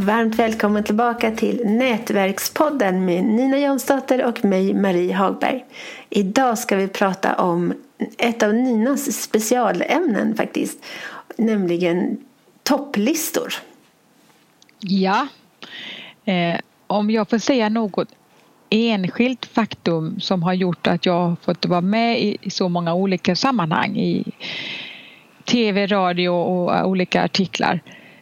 Varmt välkommen tillbaka till Nätverkspodden med Nina Jonsdotter och mig, Marie Hagberg. Idag ska vi prata om ett av Ninas specialämnen faktiskt, nämligen topplistor. Ja, eh, om jag får säga något enskilt faktum som har gjort att jag har fått vara med i, i så många olika sammanhang i tv, radio och olika artiklar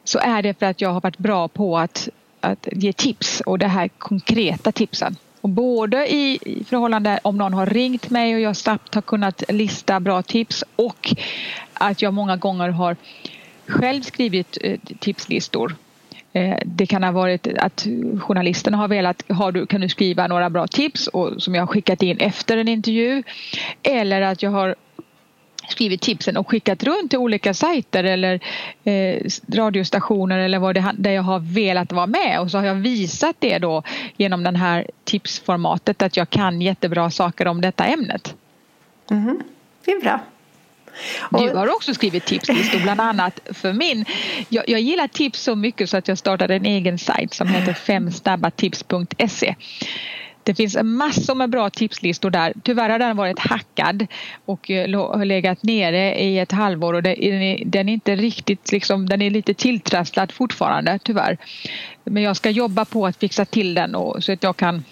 så är det för att jag har varit bra på att, att ge tips och det här konkreta tipsen. Och både i förhållande om någon har ringt mig och jag snabbt har kunnat lista bra tips och att jag många gånger har själv skrivit eh, tipslistor. Eh, det kan ha varit att journalisterna har velat, har du, kan du skriva några bra tips och, som jag har skickat in efter en intervju. Eller att jag har skrivit tipsen och skickat runt till olika sajter eller eh, radiostationer eller vad det där jag har velat vara med och så har jag visat det då genom den här tipsformatet att jag kan jättebra saker om detta ämnet. Mm, det är bra. Du har också skrivit tipslistor bland annat för min. Jag, jag, gillar tips så mycket så att jag startade en egen sajt som heter femsnabbatips.se. Det finns massor med bra tipslistor där. Tyvärr har den varit hackad och eh, har legat nere i ett halvår och den är inte riktigt liksom, den är lite tilltrasslad fortfarande tyvärr. Men jag ska jobba på att fixa till den och, så att jag kan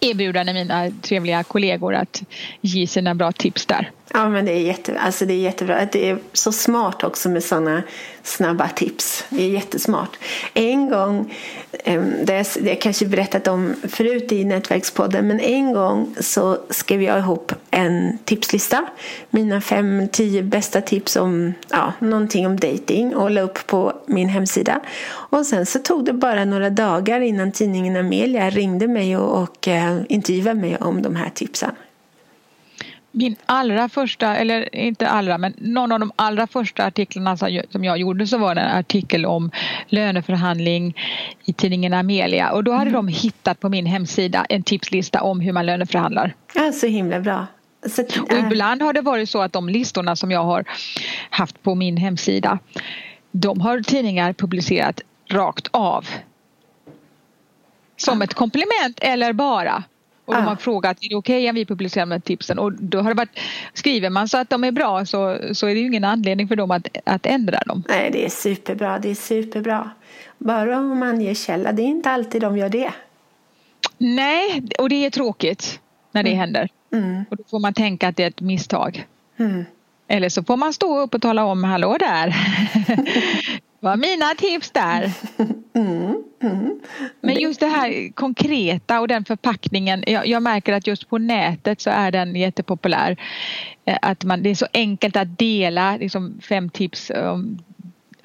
erbjuda mina trevliga kollegor att ge sina bra tips där. Ja men det är, jätte, alltså det är jättebra. Det är så smart också med sådana snabba tips. Det är jättesmart. En gång, ehm, det har jag kanske berättat om förut i Nätverkspodden, men en gång så skrev jag ihop en tipslista. Mina fem, tio bästa tips om ja, någonting om dating och la upp på min hemsida. Och sen så tog det bara några dagar innan tidningen Amelia ringde mig och, och eh, intervjuade mig om de här tipsen min allra första, eller inte allra, men någon av de allra första artiklarna som jag gjorde så var det en artikel om löneförhandling i tidningen Amelia och då hade mm. de hittat på min hemsida en tipslista om hur man löneförhandlar. Ja, så himla bra. Så, äh. och ibland har det varit så att de listorna som jag har haft på min hemsida de har tidningar publicerat rakt av. Som ett komplement eller bara. Och de har frågat, är det okej okay om vi publicerar med tipsen? Och då har det varit, skriver man så att de är bra så, så är det ju ingen anledning för dem att, att ändra dem. Nej, det är superbra, det är superbra. Bara om man ger källa, det är inte alltid de gör det. Nej, och det är tråkigt när det mm. händer. Mm. Och då får man tänka att det är ett misstag. Mm. Eller så får man stå upp och tala om, hallå där. var mina tips där. Mm, mm. Men just det här konkreta och den förpackningen. Jag, jag, märker att just på nätet så är den jättepopulär. Eh, att man, det är så enkelt att dela liksom fem tips om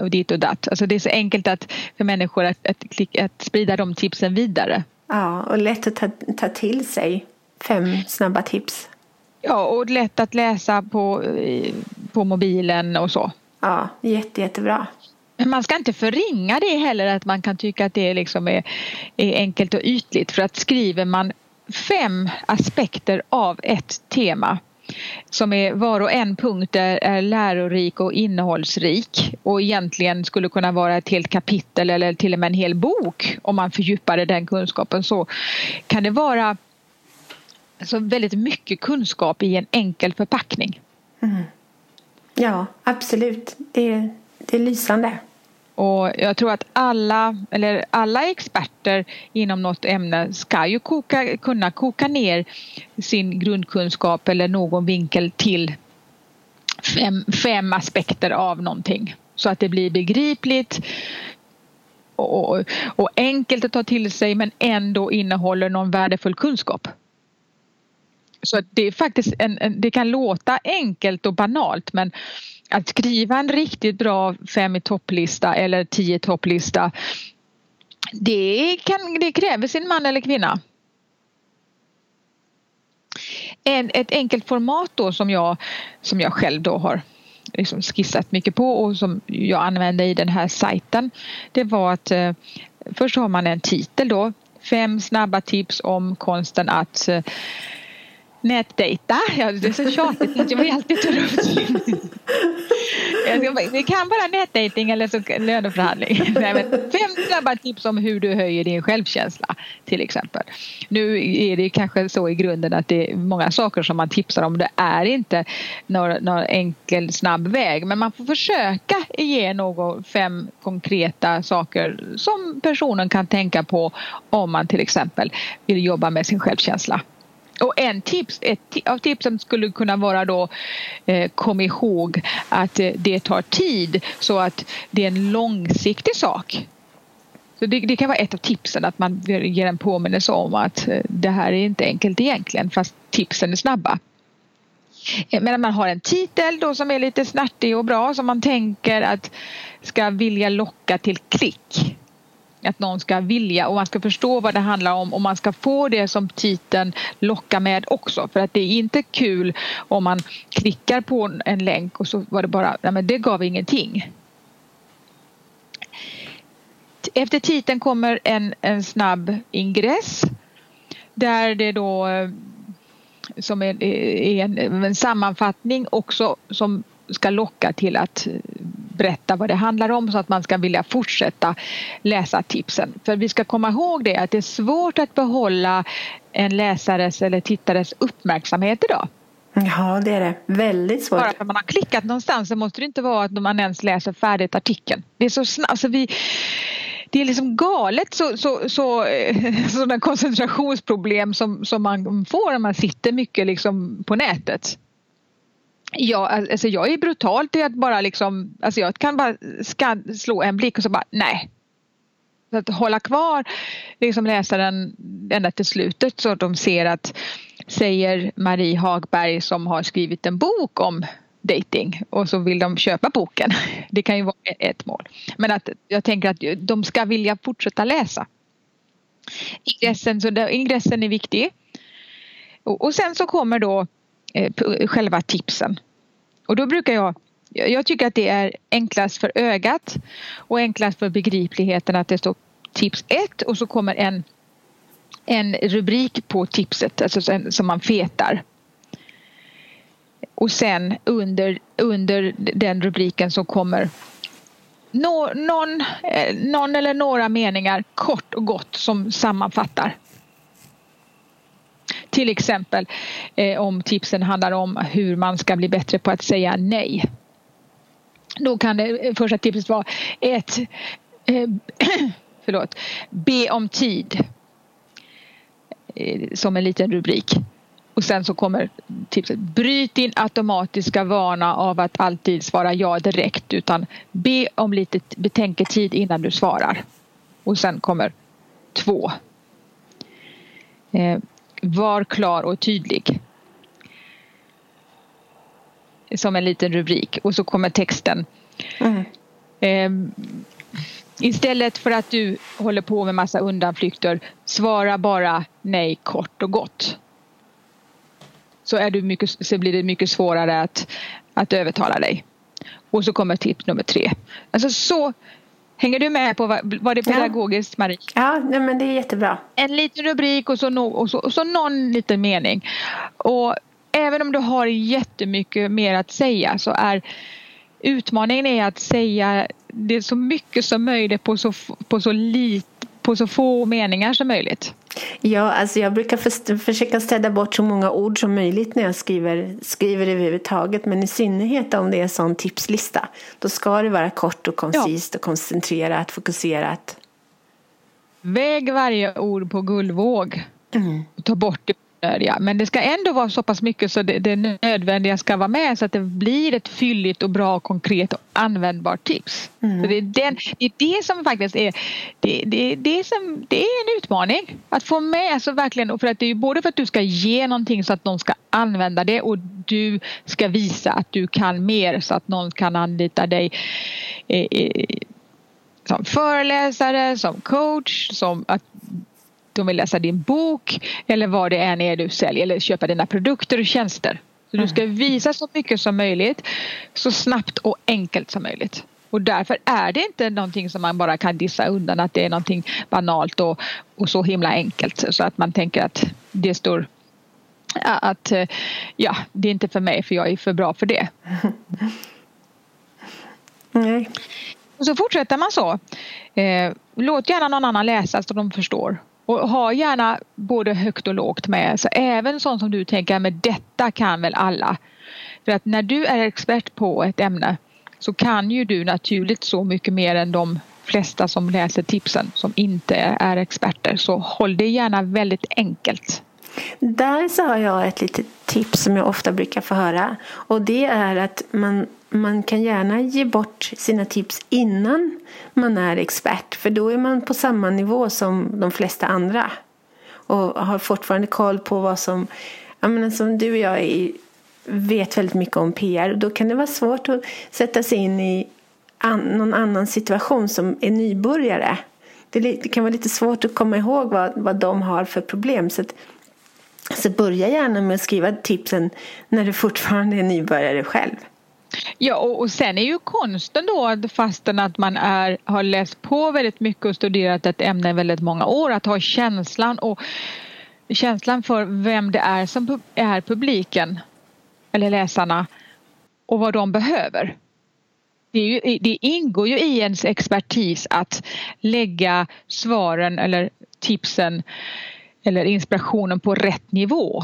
och dit och datt. Alltså det är så enkelt att, för människor att, att, att sprida de tipsen vidare. Ja, och lätt att ta, ta till sig fem snabba tips. Ja, och lätt att läsa på, på mobilen och så. Ja, jätte, jättebra. Men man ska inte förringa det heller att man kan tycka att det liksom är, är enkelt och ytligt för att skriver man fem aspekter av ett tema som är var och en punkt är, är lärorik och innehållsrik och egentligen skulle kunna vara ett helt kapitel eller till och med en hel bok om man fördjupade den kunskapen så kan det vara alltså väldigt mycket kunskap i en enkel förpackning. Mm. Ja, absolut. Det, det är lysande. Och jag tror att alla, eller alla experter inom något ämne ska ju koka, kunna koka ner sin grundkunskap eller någon vinkel till fem, fem aspekter av någonting. Så att det blir begripligt och, och, enkelt att ta till sig men ändå innehåller någon värdefull kunskap. Så det är faktiskt en, en, det kan låta enkelt och banalt men att skriva en riktigt bra fem i topplista eller tio topplista det, kan, det kräver sin man eller kvinna. En, ett enkelt format då som jag, som jag själv då har liksom skissat mycket på och som jag använde i den här sajten det var att eh, först har man en titel då Fem snabba tips om konsten att eh, nätdejta. Ja, det är så tjatigt att jag vill alltid ta upp Vi kan bara nätdejting eller så löneförhandling. Nej, men fem snabba tips om hur du höjer din självkänsla till exempel. Nu är det kanske så i grunden att det är många saker som man tipsar om. Det är inte någon, någon enkel snabb väg men man får försöka ge någon fem konkreta saker som personen kan tänka på om man till exempel vill jobba med sin självkänsla. Och en tips, ett av tipsen skulle kunna vara då eh, kom ihåg att eh, det tar tid så att det är en långsiktig sak. Så det, det, kan vara ett av tipsen att man ger en påminnelse om att eh, det här är inte enkelt egentligen fast tipsen är snabba. Eh, men man har en titel då som är lite snärtig och bra som man tänker att ska vilja locka till klick att någon ska vilja och man ska förstå vad det handlar om och man ska få det som titeln lockar med också för att det är inte kul om man klickar på en länk och så var det bara, nej men det gav ingenting. Efter titeln kommer en, en snabb ingress där det då eh, som är, är en, en sammanfattning också som ska locka till att berätta vad det handlar om så att man ska vilja fortsätta läsa tipsen. För vi ska komma ihåg det att det är svårt att behålla en läsares eller tittares uppmärksamhet idag. Ja, det är det. Väldigt svårt. Bara för att man har klickat någonstans så måste det inte vara att man ens läser färdigt artikeln. Det är så snabbt. Alltså vi, det är liksom galet så, så, så, sådana koncentrationsproblem som, som man får när man sitter mycket liksom på nätet. Ja, alltså jag är brutalt i att bara liksom, alltså jag kan bara skan, slå en blick och så bara nej. Så att hålla kvar liksom läsaren ända till slutet så att de ser att säger Marie Hagberg som har skrivit en bok om dating och så vill de köpa boken. Det kan ju vara ett mål. Men att jag tänker att de ska vilja fortsätta läsa. Ingressen, så ingressen är viktig. Och, och sen så kommer då Eh, eh, själva tipsen. Och då brukar jag jag tycker att det är enklast för ögat och enklast för begripligheten att det står tips 1 och så kommer en, en rubrik på tipset alltså som man fetar. Och sen under, under den rubriken så kommer no, någon, eh, någon eller några meningar kort och gott som sammanfattar till exempel eh, om tipsen handlar om hur man ska bli bättre på att säga nej. Då kan det eh, första tipset vara ett eh, förlåt, be om tid eh, som en liten rubrik. Och sen så kommer tipset bryt din automatiska vana av att alltid svara ja direkt utan be om lite betänketid innan du svarar. Och sen kommer två. Eh, var klar och tydlig. Som en liten rubrik och så kommer texten. Mm. Eh, istället för att du håller på med massa undanflykter svara bara nej kort och gott. Så, är du mycket, så blir det mycket svårare att, att övertala dig. Och så kommer tips nummer tre. Alltså så Hänger du med på vad, vad det är pedagogiskt. Marie? Ja, nej, men det är jättebra. En liten rubrik och så, no, och, så, och så någon liten mening. Och även om du har jättemycket mer att säga så är utmaningen är att säga det så mycket som möjligt på så, på så, lit, på så få meningar som möjligt. Ja, alltså jag brukar för, försöka städa bort så många ord som möjligt när jag skriver, skriver överhuvudtaget. Men i synnerhet om det är en sån tipslista. Då ska det vara kort och koncist ja. och koncentrerat, fokuserat. Väg varje ord på guldvåg. Mm. Ta bort det onödiga. Men det ska ändå vara så pass mycket så det, det nödvändiga ska vara med så att det blir ett fylligt och bra, konkret och användbart tips. Mm. Så det, är den, det är det som faktiskt är, det, det, det, som, det är en utmaning. Att få med så verkligen, för att det är både för att du ska ge någonting så att någon ska använda det och du ska visa att du kan mer så att någon kan anlita dig eh, eh, som föreläsare, som coach, som att de vill läsa din bok eller vad det än är du säljer eller köpa dina produkter och tjänster. Så du ska mm. visa så mycket som möjligt så snabbt och enkelt som möjligt. Och därför är det inte någonting som man bara kan dissa undan att det är någonting banalt och, och så himla enkelt så att man tänker att det står att ja, det är inte för mig för jag är för bra för det. Nej. Och så fortsätter man så. Eh, låt gärna någon annan läsa så de förstår. Och ha gärna både högt och lågt med. Så även sånt som du tänker, men detta kan väl alla. För att när du är expert på ett ämne så kan ju du naturligt så mycket mer än de flesta som läser tipsen som inte är experter. Så håll det gärna väldigt enkelt. Där så har jag ett litet tips som jag ofta brukar få höra. Och det är att man, man kan gärna ge bort sina tips innan man är expert. För då är man på samma nivå som de flesta andra. Och har fortfarande koll på vad som... Jag menar, som du och jag är, vet väldigt mycket om PR. Då kan det vara svårt att sätta sig in i an, någon annan situation som är nybörjare. Det, det, kan vara lite svårt att komma ihåg vad, vad de har för problem. Så att, så börja gärna med att skriva tipsen när du fortfarande är nybörjare själv. Ja, och, och sen är ju konsten då, att fastän att man är, har läst på väldigt mycket och studerat ett ämne i väldigt många år, att ha känslan och känslan för vem det är som är publiken eller läsarna och vad de behöver. Det, ju, det, ingår ju i ens expertis att lägga svaren eller tipsen eller inspirationen på rätt nivå.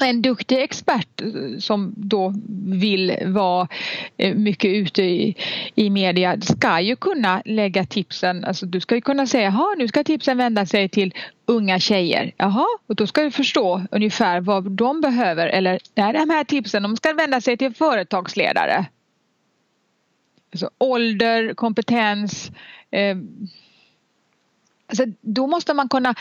En duktig expert eh, som då vill vara eh, mycket ute i, i media ska ju kunna lägga tipsen, alltså du ska ju kunna säga jaha nu ska tipsen vända sig till unga tjejer. Jaha, och då ska du förstå ungefär vad de behöver eller nej, de här tipsen de ska vända sig till företagsledare. Alltså, ålder, kompetens, eh, Alltså, då måste man kunna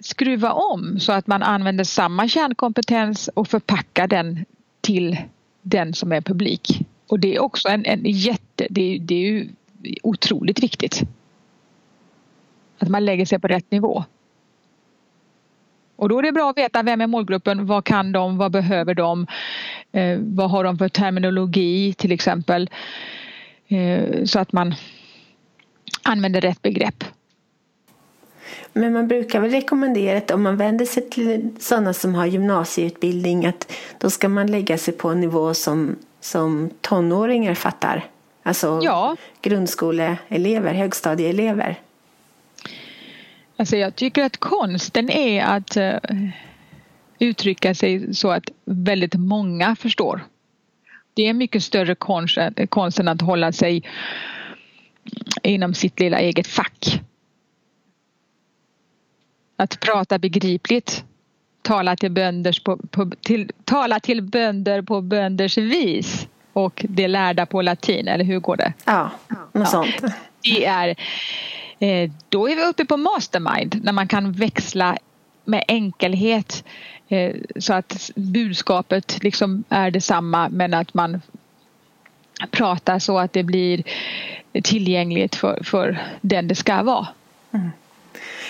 skruva om så att man använder samma kärnkompetens och förpacka den till den som är publik. Och det är också en, en jätte, det, det är ju otroligt viktigt. Att man lägger sig på rätt nivå. Och då är det bra att veta vem är målgruppen, vad kan de, vad behöver de, eh, vad har de för terminologi till exempel. Eh, så att man använder rätt begrepp. Men man brukar väl rekommendera att om man vänder sig till sådana som har gymnasieutbildning att då ska man lägga sig på en nivå som, som tonåringar fattar. Alltså ja. grundskoleelever, högstadieelever. Alltså jag tycker att konsten är att uh, uttrycka sig så att väldigt många förstår. Det är mycket större konst, konst än att hålla sig inom sitt lilla eget fack. Att prata begripligt. Tala till, bönders på, på, till, tala till bönder på bönders vis. Och det lärda på latin, eller hur går det? Ja, något ja. sånt. Det är, eh, då är vi uppe på mastermind när man kan växla med enkelhet eh, så att budskapet liksom är detsamma men att man pratar så att det blir tillgängligt för, för den det ska vara. Mm.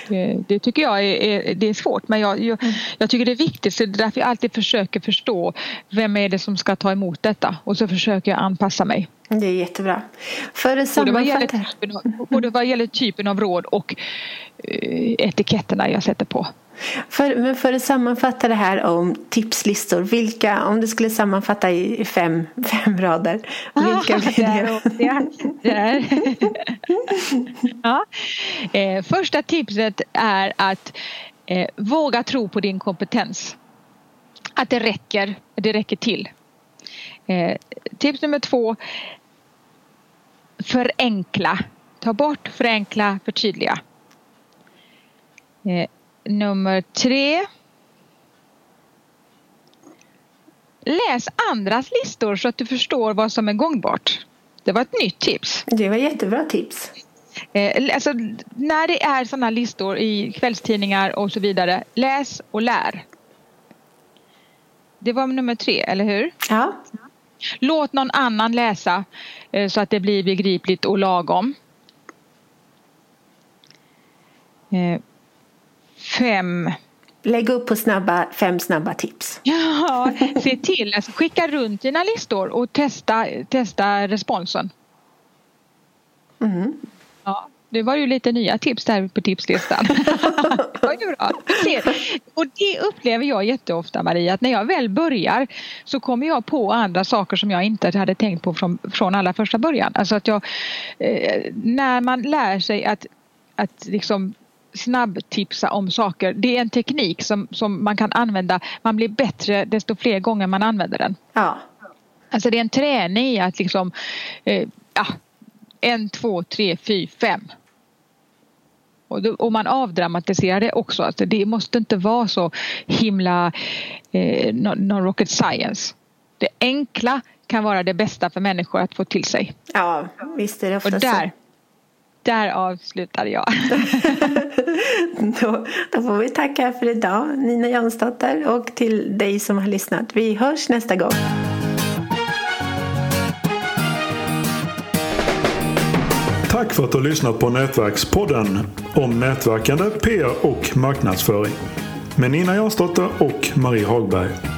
Det, det tycker jag är, är, det är svårt men jag, jag, mm. jag, tycker det är viktigt så det är därför jag alltid försöker förstå vem är det som ska ta emot detta och så försöker jag anpassa mig. Det är jättebra. För att både, vad gäller typen av, både vad gäller typen av råd och uh, etiketterna jag sätter på. För, men för att sammanfatta det här om tipslistor, vilka, om du skulle sammanfatta i fem, fem rader, vilka ah, blir det? Där, ja. Eh, första tipset är att eh, våga tro på din kompetens. Att det räcker, det räcker till. Eh, tips nummer två, förenkla. Ta bort, förenkla, förtydliga. Nummer tre. Läs andras listor så att du förstår vad som är gångbart. Det var ett nytt tips. Det var jättebra tips. Eh, alltså, när det är sådana listor i kvällstidningar och så vidare, läs och lär. Det var nummer tre, eller hur? Ja. Låt någon annan läsa eh, så att det blir begripligt och lagom. Eh, fem Lägg upp på snabba, fem snabba tips. Ja, se till. Alltså, skicka runt dina listor och testa, testa responsen. Mm. Ja, det var ju lite nya tips där på tipslistan. det var bra. Och det upplever jag jätteofta Maria, att när jag väl börjar så kommer jag på andra saker som jag inte hade tänkt på från, från allra första början. Alltså att jag, eh, när man lär sig att, att liksom snabbtipsa om saker. Det är en teknik som, som man kan använda. Man blir bättre desto fler gånger man använder den. Ja. Alltså det är en träning i att liksom eh, ja, en, två, tre, fyra, fem. Och, då, och man avdramatiserar det också. Alltså det måste inte vara så himla eh, någon rocket science. Det enkla kan vara det bästa för människor att få till sig. Ja, visst är det ofta och där, så. Där avslutade jag. då, då får vi tacka för idag, Nina Jansdotter, och till dig som har lyssnat. Vi hörs nästa gång. Tack för att du har lyssnat på Nätverkspodden om nätverkande, PR och marknadsföring med Nina Jansdotter och Marie Hagberg.